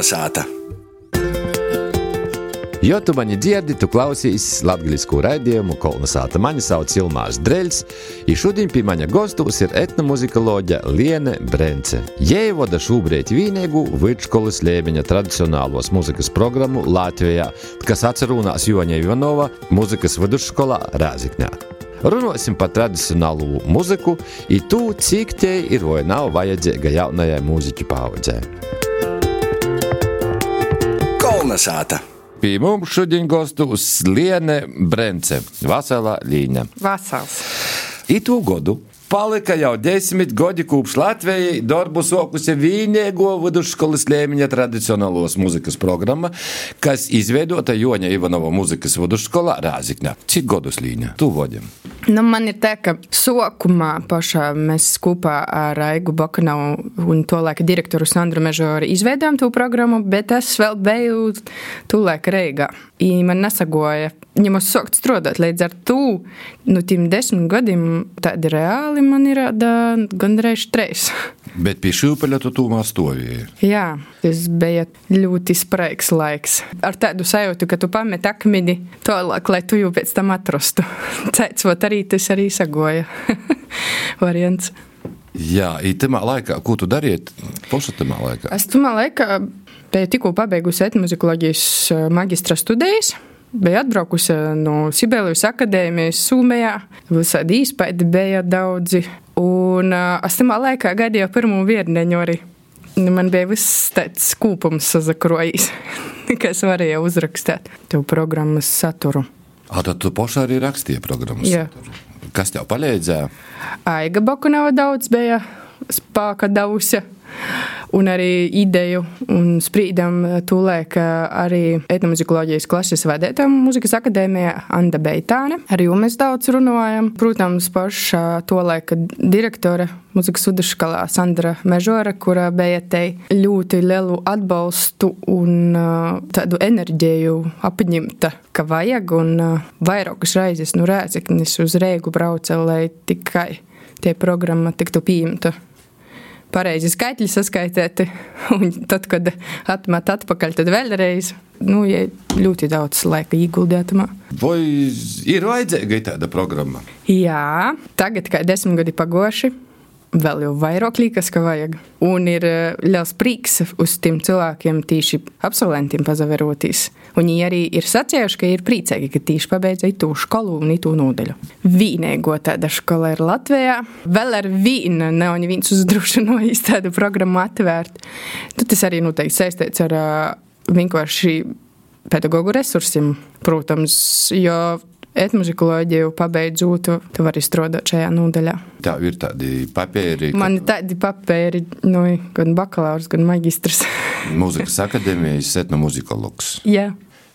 Kolnesāta! Jo tu mani dzirdi, tu klausies latviešu raidījumu Kolnesāta. Mani sauc Ilmārs Dreļs, un šodien pie maņa gastos ir etnomuzikoloģija Liene Brence. Jei vada šobrīd vienīgu vidškolas līmeņa tradicionālos muzikas programmu Latvijā, kas atcerunās Joņa Ivanova muzikas vidusskolā Rāzikņā. Runāsim par tradicionālo muziku, un to, cik tie ir vai nav vajadzīga jaunajai mūziķu paudzē. Kolnesāta! Pie mums šodien gastos Liene Brence, Vaselā Līņa. Vasals. Itu godu palika jau desmit gadi kopš Latvijai darbu sokusi vienīgo vidusskolas līmeņa tradicionālos muzikas programma, kas izveidota Joņa Ivanova muzikas vidusskolā Rāzikņā. Cik gadus līņa? Tu vodam. Nu, man ir tā, ka sākumā pašā mēs kopā ar Aigu Bakanovu un to laika direktoru Sandru Mežoru izveidojām to programmu, bet es vēl biju tūlēk Reigā. I man nesagoja ņemos sākt strādāt. Līdz ar to nu, tiem desmit gadiem tādi reāli man ir gandrīz trīs. Bet pie šūpeļa tu tūmā stāvēji. Jā, tas bija ļoti spraigs laiks. Ar tādu sajūtu, ka tu pamet akmeni tālāk, lai tu jau pēc tam atrastu. Cēcot arī tas arī sagoja variants. Jā, īstenībā laikā, ko tu dariet? Poša tamā laikā? Es tamā laikā biju tikko pabeigusi etnozikoloģijas maģistra studijas. Bija atbraukusi no Sibēlijas akadēmijas Somijā. Visādi īspaidi bija daudzi. Un uh, es tamā laikā gaidīju pirmo vierneņu arī. Man bija viss tāds kūpums sazakrojis, kas varēja uzrakstīt to programmas saturu. A, tad tu pašā arī rakstīji programmas Jā. saturu. Kas tev palīdzēja? Aiga Bakunava daudz bija spēka dausa. Un arī ideju un sprīdam tūlēk arī etnomuzikoloģijas klases vadētājiem muzikas akadēmijā Anda Beitāne. Ar jums mēs daudz runājam. Protams, paša tolaika direktore muzikas vidusskolā Sandra Mežora, kura bija te ļoti lielu atbalstu un uh, tādu enerģiju apņemta, ka vajag un vairākas reizes no Rēzeknis uz Rēgu brauca, lai tikai tie programma tiktu pieņemta pareizi skaitļi saskaitēti, un tad, kad atmet atpakaļ, tad vēlreiz. Nu, ja ļoti daudz laika ieguldījumā. Vai ir vajadzīga tāda programma? Jā, tagad, kad desmit gadi pagoši, vēl jau vairāk liekas, ka vajag. Un ir eh, liels prieks uz tiem cilvēkiem, tīši absolventiem, pazaveroties. Viņi arī ir sacījuši, ka ir priecīgi, ka tieši pabeidza to skolu un to nodaļu. Vienīgo tāda skola ir Latvijā. Vēl ar vienu nav neviens uzdrošinājis tādu programmu atvērt. Tad tas arī noteikti saistīts ar uh, vienkārši pedagoģu resursiem, protams, jo etmuzikoloģiju pabeidzot, tu vari strādāt šajā nodaļā. Tā ir tādi papīri. Man ir tādi papīri, nu, gan bakalaurs, gan magistrs. Mūzikas akadēmijas etnomuzikologs. Jā.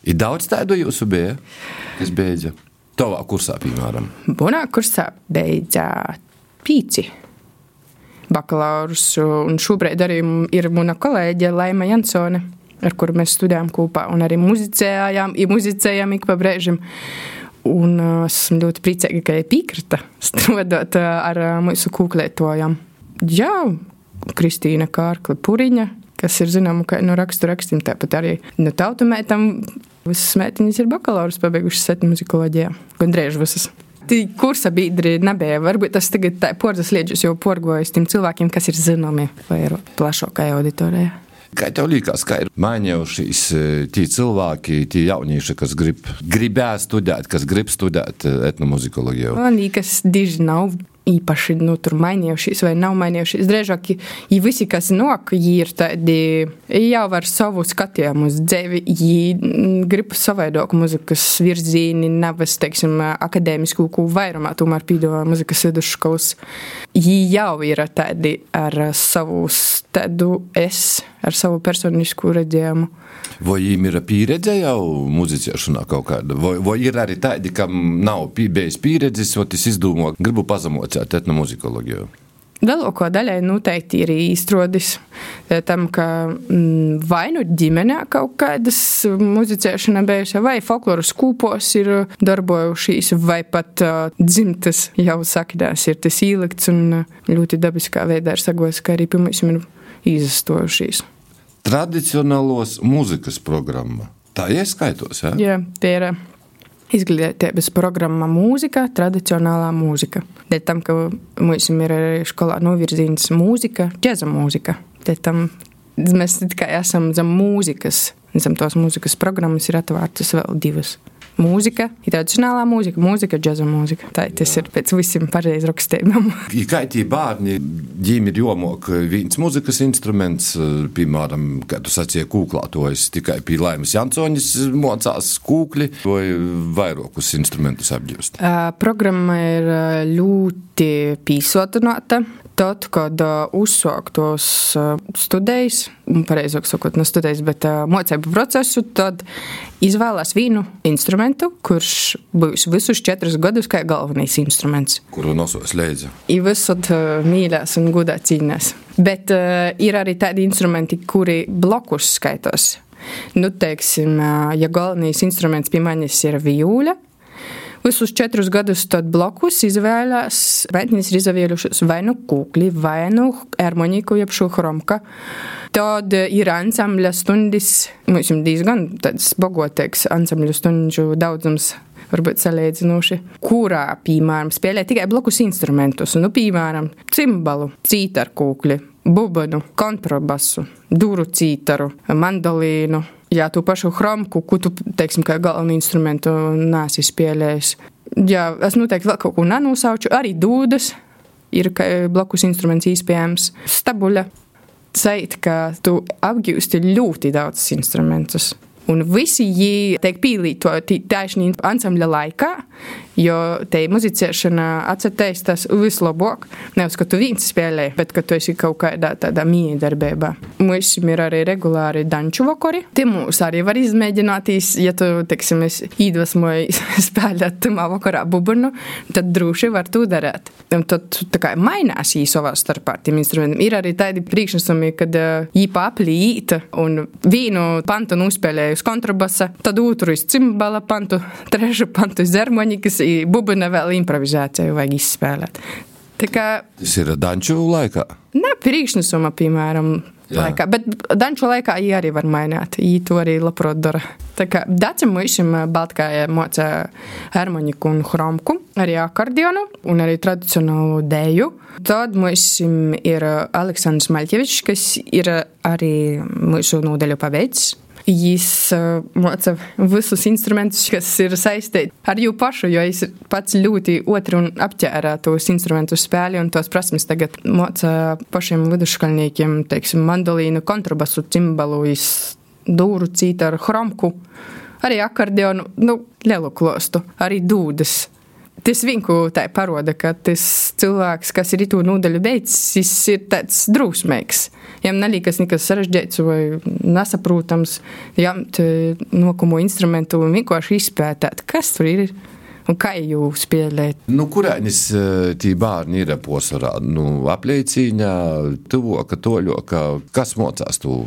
Ir daudz tādu jūsu bija, kas beidza. Tavā kursā, piemēram. Bunā kursā beidza pīci bakalaurus, un šobrīd arī ir mana kolēģe Laima Jansone, ar kuru mēs studējām kopā, un arī muzicējām, muzicējām ik pa brēžam. Un esmu ļoti priecīga, ka viņa piekrita strādāt ar mūsu kūklētojām. Jā, Kristīna Kārkla Puriņa, kas ir zināma, ka no rakstu rakstiem tāpat arī no tautumētam. Visas meitiņas ir bakalaurus pabeigušas etnomuzikoloģijā, gandrīz visas. Tī kursa biedri nebija. Varbūt tas tagad tā portas lieģus jau porgojas tiem cilvēkiem, kas ir zināmi vai ir plašākai auditorijai. Kā tev liekas, kā ir mainījušies tie cilvēki, tie jaunieši, kas grib, gribēja studēt, kas grib studēt etnomuzikoloģiju? Man liekas, diži nav īpaši nu, mainījušies vai nav mainījušies. Drīzāk, ja visi, kas nāk, ir tādi jau ar savu skatījumu uz dzīvi, viņi grib savādāk muzikas virzieni, nevis, teiksim, akadēmisku ko vairumā, tomēr pīdāvā muzikas vidusskolas. Viņi jau ir tādi ar savu tādu es, ar savu personisku redzējumu. Vai viņiem ir pieredze jau muzicēšanā kaut kāda, vai, vai ir arī tādi, kam nav bijis pieredzes, vai tas izdomā, gribu pazemot etnomuzikoloģiju? Lielāko daļai noteikti ir izstrādājis tam, ka mm, vai nu ģimenē kaut kādas muzicēšana bijusi, vai folkloras kūpos ir darbojušies, vai pat uh, dzimtas jau saknēs ir tas ielikts un ļoti dabiskā veidā ir sagos, ka arī pirmais ir izastojušies. Tradicionālos mūzikas programma. Tā ieskaitos, ja? Jā, tie ir izglītības programma mūzika, tradicionālā mūzika. Dēļ tam, ka mums ir arī skolā novirzīts mūzika, džeza mūzika. Dēļ tam mēs tikai esam zem mūzikas, zem tos mūzikas programmas ir atvērtas vēl divas mūzika, ir tradicionālā mūzika, mūzika, džēza mūzika. Tā tas ir pēc visiem pareizi rakstījumam. Kā tie bērni, viņiem ir jomok viens mūzikas instruments, piemēram, kā tu sacīji, kūklātojas tikai pie laimes Jansoņas mocās kūkli vai vairākus instrumentus apģūst? Programma ir ļoti pīsotināta. Tad, kad uzsāk tos uh, studijas, pareizāk sakot, ne studijas, bet mocību procesu, tad izvēlās vienu instrumentu, kurš būs visus četrus gadus kā galvenais instruments. Kuru nosos līdzi? Ir visur uh, mīļās un gudā cīnās. Bet uh, ir arī tādi instrumenti, kuri blokus skaitos. Nu, teiksim, uh, ja galvenais instruments pie manis ir vijūļa, Visus četrus gadus tad blokus izvēlējās, bērniņas ir izvēlējušas vai nu kūkli, vai nu harmoniku, jeb šo chromka. Tad ir ansambļa stundas, mums ir diezgan tāds bogotīgs ansambļu stundu daudzums varbūt salīdzinoši, kurā, piemēram, spēlē tikai blokus instrumentus, nu, piemēram, cimbalu, cītarkūkli, bubanu, kontrabasu, duru cītaru, mandolīnu, jā, tu pašu chromku, ko tu, teiksim, kā galvenu instrumentu nāsi spēlējis. Jā, es noteikti vēl kaut ko nenosauču, arī dūdas ir blakus instruments iespējams, stabuļa. Sait, ka tu apgūsti ļoti daudz instrumentus. Un visi viņi tiek pielietoti taisnī ansambļa laikā, jo te muzicēšana atcerēties vislabāk. Nevis, ka tu viens spēlē, bet ka tu esi kaut kādā tādā miedarbībā. Mums ir arī regulāri danču vakari. Tie mums arī var izmēģināties, ja tu, teiksim, iedvesmoji spēlēt tamā vakarā bubunu, tad droši var to darīt. Tad tā kā mainās viņi savā starpā tiem instrumentiem. Ir arī tādi priekšnesumi, kad viņi paplīta un vienu pantu nuspēlēju uz kontrabasa, tad otru iz cimbala pantu, trešu pantu iz harmonikas, bubina vēl improvizāciju vajag izspēlēt. Tā kā, Tas ir danču laikā. ne priekšnesuma, piemēram, Jā. laikā, bet danču laikā viņi arī var mainīt. Viņi to arī labprāt dara. Tā kā Dacim Mušim Baltkājā moca harmoniku un chromku, arī akordionu un arī tradicionālu dēju. Tad mums ir Aleksandrs Maļķevičs, kas ir arī mūsu nodaļu paveids. Uh, māca visus instrumentus, kas ir saistīti ar jū pašu, jo viņš pats ļoti otru un apķērā tos instrumentu spēli un tos prasmes tagad māca pašiem vidusškolniekiem, teiksim, mandolīnu, kontrabasu, cimbalu, dūru, cītaru, chromku, arī akordeonu, nu, lielu klostu, arī dūdas. Tas vienkārši tā paroda, ka tas cilvēks, kas ir itu nodaļu beidzis, ir tāds drūsmīgs. Viņam neliekas nekas sarežģīts vai nesaprotams, jamt nokumu instrumentu un vienkārši izpētēt, kas tur ir un kā jūs spēlēt. Nu, kurēnis tie bērni ir posarā? Nu, apliecīņā, tuvoka, toļoka, kas mocās tu?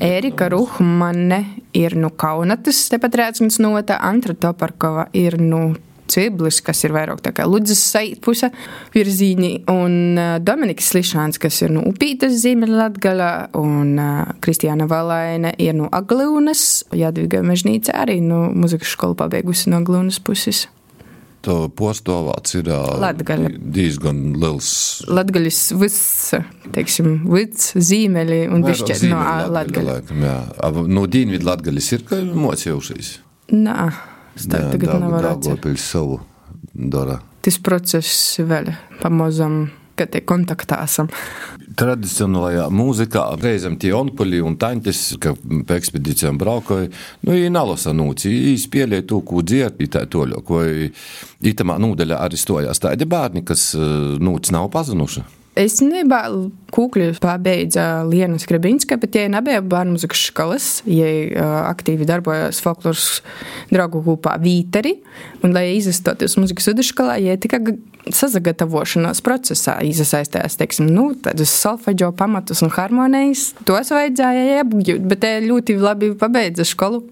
Ērika Ruhmane ir no Kaunatas, tepat rēcins nota, Antra Toparkova ir no Ciblis, kas ir vairāk tā kā Ludzas saitpuse virzīņi, un Dominiks Slišāns, kas ir no Upītas Ziemeļlatgalā, un Kristiāna Valaine ir no Aglūnas, Jadviga Mežnīca arī no muzikas skolu pabeigusi no Aglūnas puses. To postovāts ir ā, Latgale. diezgan liels. Latgaļas viss, teiksim, vids, zīmeļi un bišķiet no ā, Latgaļa. Laikam, jā. No Dienvidu Latgaļas ir ka mocījušies. Nā, es tā tagad nevaru atcerēt. Daugavpils savu dara. Tas process vēl pamazam, kad te kontaktā esam. Tradicionālajā mūzikā reizēm tie onkuļi un taņķis, ka pa ekspedīcijām braukoja, nu, viņi nalasa nūci, viņi spēlēja to, ko dzied, viņi tā toļo, ko itamā nūdaļā arī stojās tādi bērni, kas eh, nūci nav pazinuši. Nebiju kūkļi pabeidza Liena Skrebinska, bet ja nebija bērnu muzikas skolas, uh, aktīvi darbojās folkloras draugu grupā Vīteri, un lai izastoties muzikas vidusskolā, ja tikai sazagatavošanās procesā iesaistījās, teiksim, nu, tādus solfeģo pamatus un harmonijas, tos vajadzēja apgūt, bet te ļoti labi pabeidza skolu.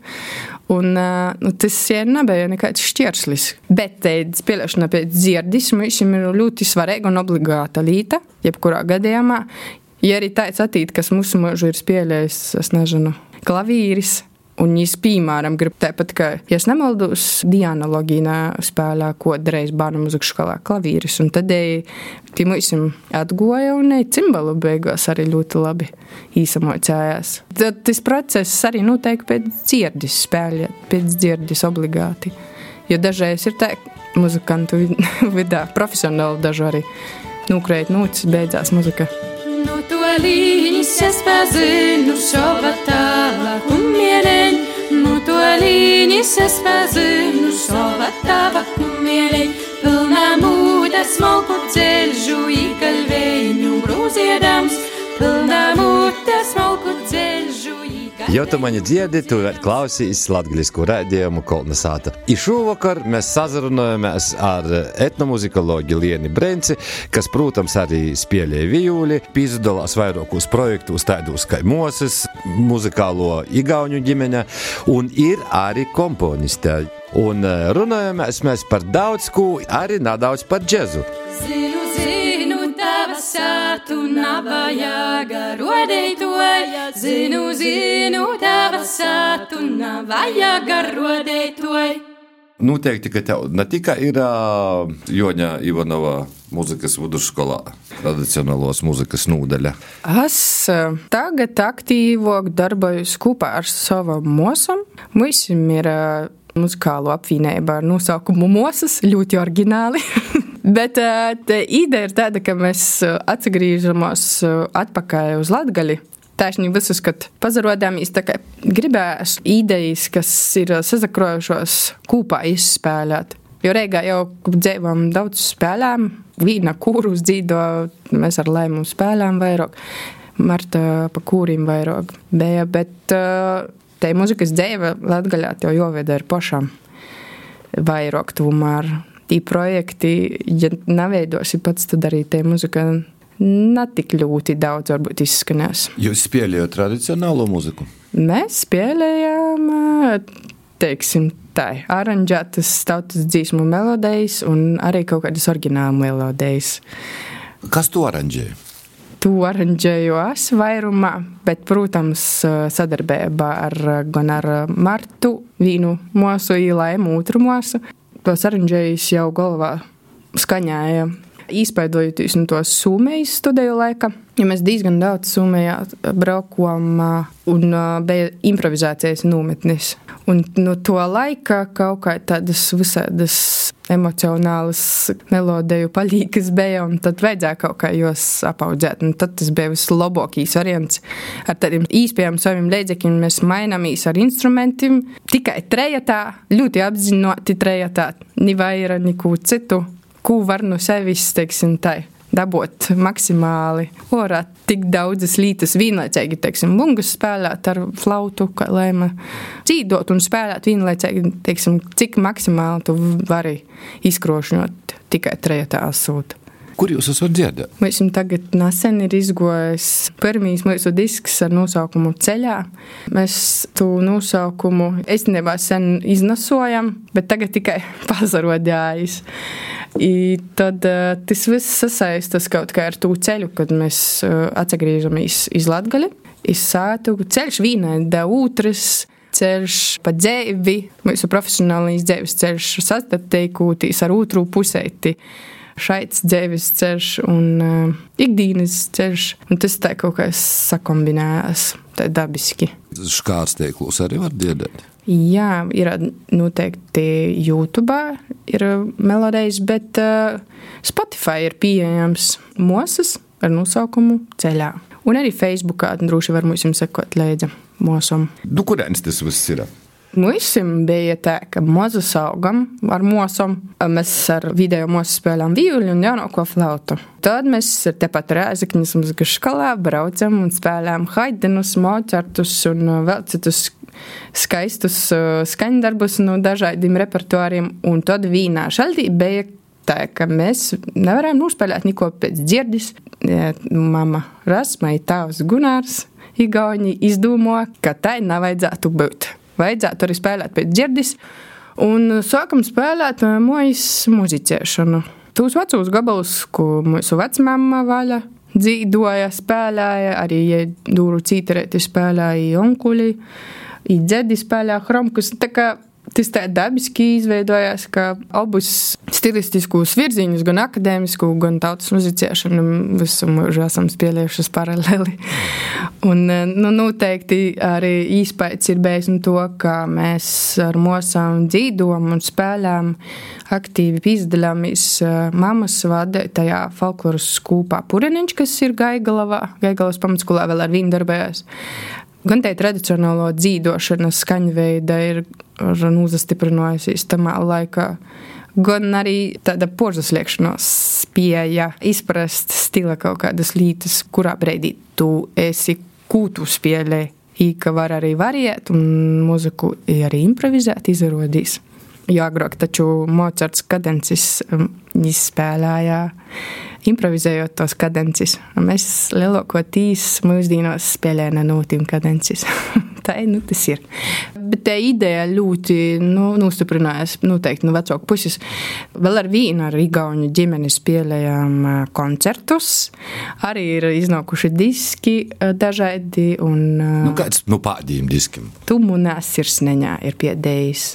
Un, uh, nu, tas ja nebija nekāds šķērslis. Bet te spēlēšana pēc dzirdis mums ir ļoti svarīga un obligāta lieta, jebkurā gadījumā. Ja arī tāds attīstās, kas mūsu mūžu ir spēlējis, es nezinu, klavīris. Viņš, piemēram, grib tāpat, ka, ja es nemaldos, Diana Logīnā spēlē kodreiz bērnu mūzikas skolā klavīris, un tad tie mums atgoja un cimbalu beigās arī ļoti labi īsamocējās. Tad tas process arī noteikti pēc dzirdis spēlēt, pēc dzirdis obligāti. Jo dažreiz ir tā, muzikantu vidā profesionāli daži arī nukrēt nūcis, beidzās muzika. No līņas es pazinu šova tālāk un mieleņ. No to līņas es pazinu šova tālāk un mieleņ. Pilnā mūda smalku ceļžu īkalvēņu grūziedams. Pilnā mūda smalku ceļžu Jo tu mani dziedi, tu klausīs latgaļisku rēdījumu Kolnesāta. I šovakar mēs sazarunājamies ar etnomuzikoloģi Lieni Brenci, kas, protams, arī spēlēja vijūli, pizdalās vairākos projektos tādus kā Moses, muzikālo igauņu ģimene, un ir arī komponiste. Un runājamies mēs par daudz ko, arī nedaudz par džezu. Zinu, sātu navajaga rodētoja. Zinu, zinu, tava sātu navajaga rodētoja. Noteikti, ka tev ne tikai ir uh, Joņa Ivanova mūzikas vidusskolā tradicionālos mūzikas nūdeļa. Es tagad aktīvāk darbojos kopā ar savu mūsu. Mums ir eh, muzikālo apvienību ar nosaukumu Mosas, ļoti oriģināli. Bet uh, ideja ir tāda, ka mēs atgriežamies atpakaļ uz Latviju. Taisnība visus, kad pazarodāmies, tā kā gribēs idejas, kas ir sazakrojušos kopā izspēlēt. Jo Reigā jau dzīvojam daudz spēlēm, vīna kūrus dzīvo, mēs ar lēmumu spēlēm vairāk, Marta pa kūrim vairāk bija, bet te muzikas dzīve Latgaļā jau joveda ir pašam vairāk tomēr. Tī projekti, ja neveidosi pats, tad arī te muzika netik ļoti daudz varbūt izskanēs. Jūs spēlējat tradicionālo mūziku? Mēs spēlējām, teiksim, tā, aranžētas tautas dzīsmu melodijas un arī kaut kādas oriģināla melodijas. Kas to aranžēja? To aranžēju es vairumā, bet, protams, sadarbībā ar, gan ar Martu, vīnu mūsu īlēm, otru mūsu. Tos aranžējus jau galvā skaņāja izveidojoties no tos sumējas studiju laika. Ja mēs diezgan daudz sumējā braukām un bija improvizācijas nometnes. Un no to laika kaut kā tādas visādas emocionālas melodiju palīgas bija, un tad vajadzēja kaut kā jos apaudzēt. Un tad tas bija vislabākais variants. Ar tādiem īspējām saviem līdzekļiem mēs maināmies ar instrumentiem. Tikai trejatā, ļoti apzināti trejatā, ni vaira, neko citu ko var no sevis, teiksim, tā dabūt maksimāli. Orā tik daudzas lietas vienlaicīgi, teiksim, bungas spēlēt ar flautu, kā lēma dzīvot un spēlēt vienlaicīgi, teiksim, cik maksimāli tu vari izkrošņot tikai trejotā asūta. Kur jūs esat dzirdējuši? Mēs tagad nesen ir izgojis pirmīs mūsu disks ar nosaukumu Ceļā. Mēs to nosaukumu īstenībā sen iznasojam, bet tagad tikai pazarodājis. I tad uh, tas viss sasaistas kaut kā ar to ceļu, kad mēs uh, atgriežamies iz Latgali, iz sātu. Ceļš vienai da otrs ceļš pa dzīvi, mūsu profesionālais dzīves ceļš sastatīkūtīs ar otru pusēti. Šaits dzīves ceļš un uh, ikdienas ceļš, un tas tā kaut kā sakombinējās, tā dabiski. Škārsteiklus arī var dziedāt. Jā, ir noteikti YouTube, ir melodijas, bet uh, Spotify ir pieejams mūzis ar nosaukumu Ceļā. Un arī Facebookā droši var mums sekot līdzi mūsam. Nu, kurienes tas viss ir? Mums bija tā, ka mazu augam ar mūsu. Mēs ar video mūsu spēlējām violi un jaunāko flautu. Tad mēs tepat Rēzakņas muzikas skolā braucam un spēlējām Haidenus, Mocartus un vēl citus skaistus skaņdarbus no dažādiem repertuāriem. Un tad vīnā šaldī bija tā, ka mēs nevarējām nospēlēt neko pēc dzirdis. Mama Rasmai, tēvs Gunārs, Igauni izdomā, ka tai nevajadzētu būt vajadzētu arī spēlēt pēc dzirdis. Un sākam spēlēt mūžas muzicēšanu. Tūs vecos gabalus, ko mūsu vecmāma vaļa dzīvoja, spēlēja, arī ja dūru cīterēti spēlēja onkuļi, dzedi spēlēja hromkus. Tā kā Tas tā dabiski izveidojās, ka abus stilistiskus virzienus, gan akadēmisku, gan tautas muzicēšanu, visu mūžu esam spēlējušas paralēli. Un, nu, noteikti arī īspējas ir bijis no to, ka mēs ar mūsām dzīvojam un spēlējam aktīvi piedalāmies mammas vadītajā folkloras skūpā Pureniņš, kas ir Gaigalavā, Gaigalavas pamatskolā vēl ar viņu darbējās. Gan tā tradicionālo dzīvošanas skaņveida ir uzastiprinājusies tamā laikā, gan arī tāda požasliekšanās spēja izprast stila kaut kādas lietas, kurā brīdī tu esi kūtu spēlē. Īka var arī variēt, un mūziku arī improvizēt, izrādīt. Jo agrāk taču Mocards kadencis um, izspēlēja improvizējot tos kadences. Mēs lielākoties mūsdienos spēlējam no tiem kadences. tā nu, tas ir. Bet tā ideja ļoti nu, nostiprinājās noteikti no vecāku puses. Vēl ar vienu ar Igauņu ģimeni spēlējām koncertus. Arī ir iznākuši diski dažādi. Un, nu, kāds nu, pādījiem diskiem? Tu munā sirsneņā ir piedējis.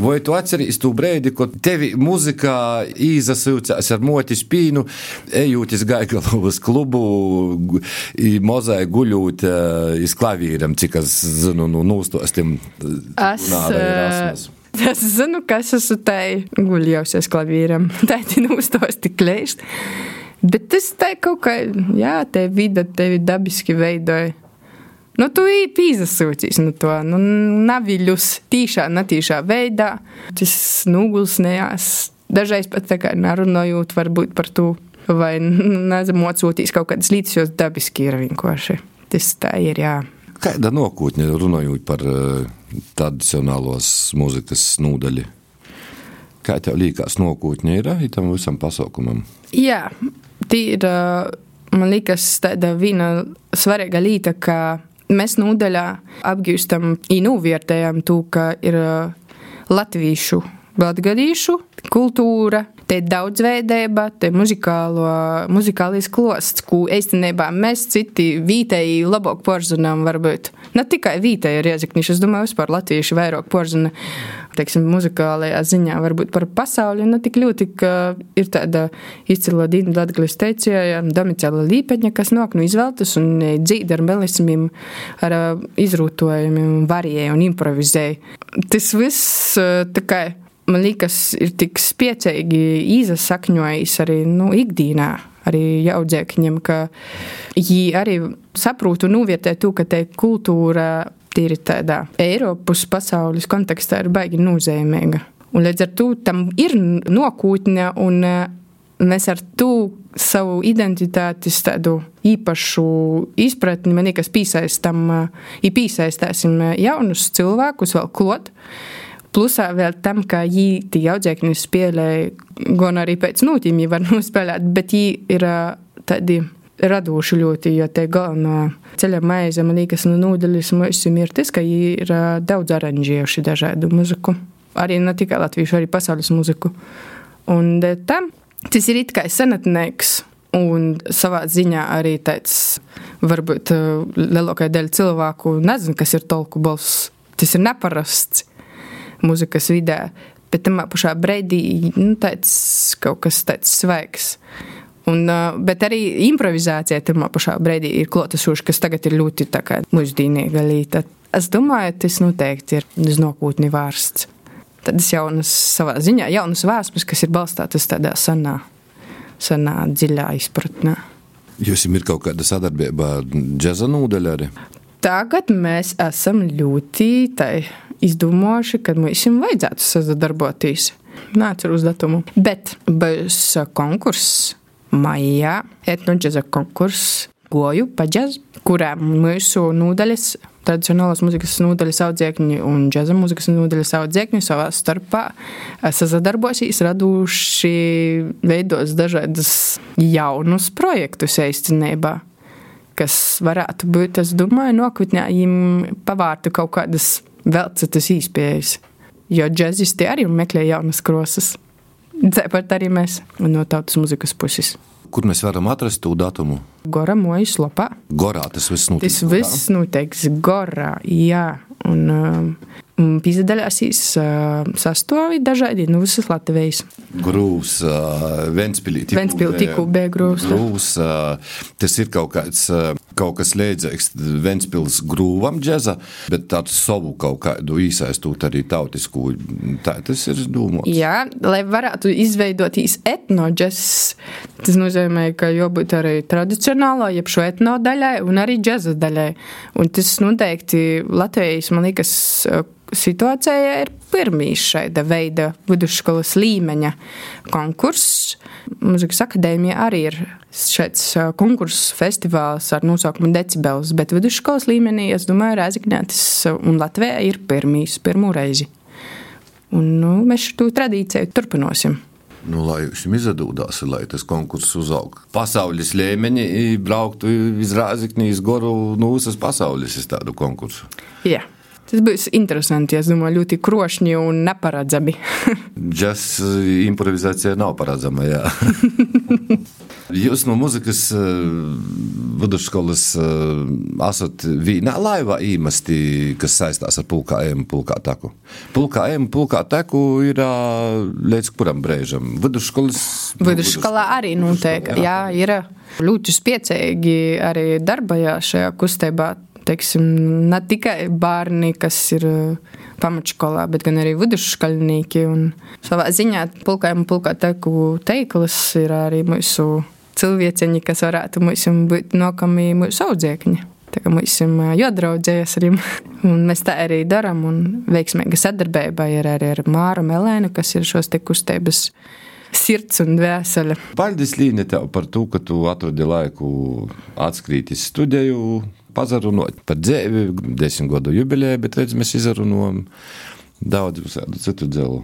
Vai tu atceries to brīdi, kad tevi muzikā izsaucās ar motis pīnu, ejot uz Gaigalovas klubu, mozai guļot iz klavīram, cik es zinu, nu, nūstostim. Es, es zinu, kas esmu tai guļjausies klavīram, tā ir nūstosti klēst. Bet tas tā kaut kā, jā, te vida tevi dabiski veidoja. Nu, tu izsūcīs no to nu, naviļus tīšā, netīšā veidā. Tas nogulsnējās. Dažreiz pat tā kā nerunājot varbūt par to, vai nezemocotīs kaut kādas līdzes, jo dabiski ir vienkārši. Tas tā ir, jā. Kāda nākotne runājot par uh, tradicionālos mūzikas nūdaļu? Kā tev liekas, nākotne ir tam visam pasaukumam? Jā, tī ir, man liekas, tāda viena svarīga lieta, ka mēs nodaļā apgūstam un novērtējam to, ka ir latviešu, latgadīšu kultūra, te daudzveidība, te muzikālais klosts, ko īstenībā mēs citi vietēji labāk porzinām varbūt. Ne tikai vietēji ir iezakniši, es domāju, vispār latvieši vairāk porzina teiksim, muzikālajā ziņā, varbūt par pasauli, ne tik ļoti, ka ir tāda izcila Dīna Latgales teicēja, Domicēla Līpeņa, kas nāk no izvēltas un dzīda ar melismiem, ar izrūtojumiem, varēja un improvizēja. Tas viss tā kā man liekas, ir tik spēcīgi izsakņojis arī nu, ikdienā. Arī jaudzēkņiem, ka viņi arī saprot un novērtē to, ka te kultūra tīri tādā Eiropas pasaules kontekstā ir baigi nozīmīga. Un līdz ar to tam ir nokūtne, un e, mēs ar to savu identitāti, tādu īpašu izpratni, man liekas, piesaistam, ja piesaistāsim jaunus cilvēkus vēl klot. Plusā vēl tam, ka viņi tie audzēkņi spēlē, gan arī pēc nūtīm viņi var nospēlēt, bet viņi ir tādi radoši ļoti, jo te galvenā ceļa maize, man liekas, no nūdeļas mums ir tas, ka ir daudz aranžējuši dažādu muziku. Arī ne tikai latviešu, arī pasaules muziku. Un tam tas ir it kā senatnieks. Un savā ziņā arī tāds, varbūt lielākajai daļai cilvēku nezina, kas ir tolku balss. Tas ir neparasts muzikas vidē, bet tam pašā brīdī nu, tāds kaut kas tāds svaigs. Un, bet arī improvizācija tajā pašā brīdī ir klotasoša, kas tagad ir ļoti mūždīnīga līta. Es domāju, tas noteikti ir uz nākotni vērsts. Tādas jaunas, savā ziņā, jaunas vēsmas, kas ir balstītas tādā senā, senā dziļā izpratnē. Jums ir kaut kāda sadarbība ar džēza nūdeļu arī? Tagad mēs esam ļoti izdomājuši, ka mums vajadzētu sadarboties. Neatceros datumu. Bet būs konkurss maijā etnoģeza konkurss Goju paģaz, kurā mūsu nodaļas, tradicionālās mūzikas nodaļas audzēkņi un džeza mūzikas nodaļas audzēkņi savā starpā sazadarbosīs, raduši veidos dažādas jaunus projektus īstenībā kas varētu būt, es domāju, nokritnē viņiem pavārtu kaut kādas vēl citas īspējas. Jo džezisti arī meklē jaunas krosas. Dzēpat arī mēs no tautas muzikas puses. Kur mēs varam atrast to datumu? Gora mojas lopā. Gorā tas viss notiks. Tas viss notiks Gorā, jā. Un, um, Pīzdaļāsīs uh, sastāvi dažādi no visas Latvijas. Grūvs, uh. Ventspilī tikko bija grūvs. Grūvs, uh, tas ir kaut kāds, uh, kaut kas līdzīgs Ventspils grūvam džeza, bet tāds savu kaut kādu īsaistūt arī tautisku. Tā tas ir domāts. Jā, lai varētu izveidoties etnoģes, tas nozīmē, ka jābūt arī tradicionālā, jeb šo etno daļai un arī džeza daļai. Un tas noteikti Latvijas, man liekas, situācijā ir pirmīs šāda veida vidusskolas līmeņa konkurss. Mūzikas akadēmija arī ir šāds konkurss, festivāls ar nosaukumu Decibels, bet vidusskolas līmenī, es domāju, Rēzikņētis un Latvijā ir pirmīs, pirmo reizi. Un, nu, mēs šo tradīciju turpināsim. Nu, lai jums izdevās, lai tas konkurss uzaugtu. Pasaules līmenī brauktu iz Rāzaknīs, Goru, no visas pasaules uz tādu konkursu. Jā. Tas būs interesanti. Es domāju, ļoti krošņi un neparedzami. Džeks improvizācija nav paredzama. Jūs no muzikas vidusskolas esat vienā laivā īmesti, kas saistās ar pulkā ēmu, pulkā taku. Pulkā ēmu, pulkā taku ir līdz kuram brēžam? Vidusskolas. Vidusskolā arī noteikti. Jā, ir ļoti spiecīgi arī darbojās šajā kustībā teiksim, ne tikai bērni, kas ir pamatskolā, bet arī vidusskolnieki. Savā ziņā pulkājuma pulkā teku teiklis ir arī mūsu cilvēciņi, kas varētu mums būt nākamie mūsu audzēkņi. Tā kā mums ir jādraudzējas ar viņiem. Un mēs tā arī darām. Veiksmīga sadarbība ir arī ar Māru Melēnu, kas ir šos te kustības sirds un dvēsele. Paldies, Līne, tev par to, ka tu atradi laiku atskrīt uz studiju, pazarunot par dzīvi, desmit gadu jubileju, bet redz, mēs izrunājam daudz citu dzelu.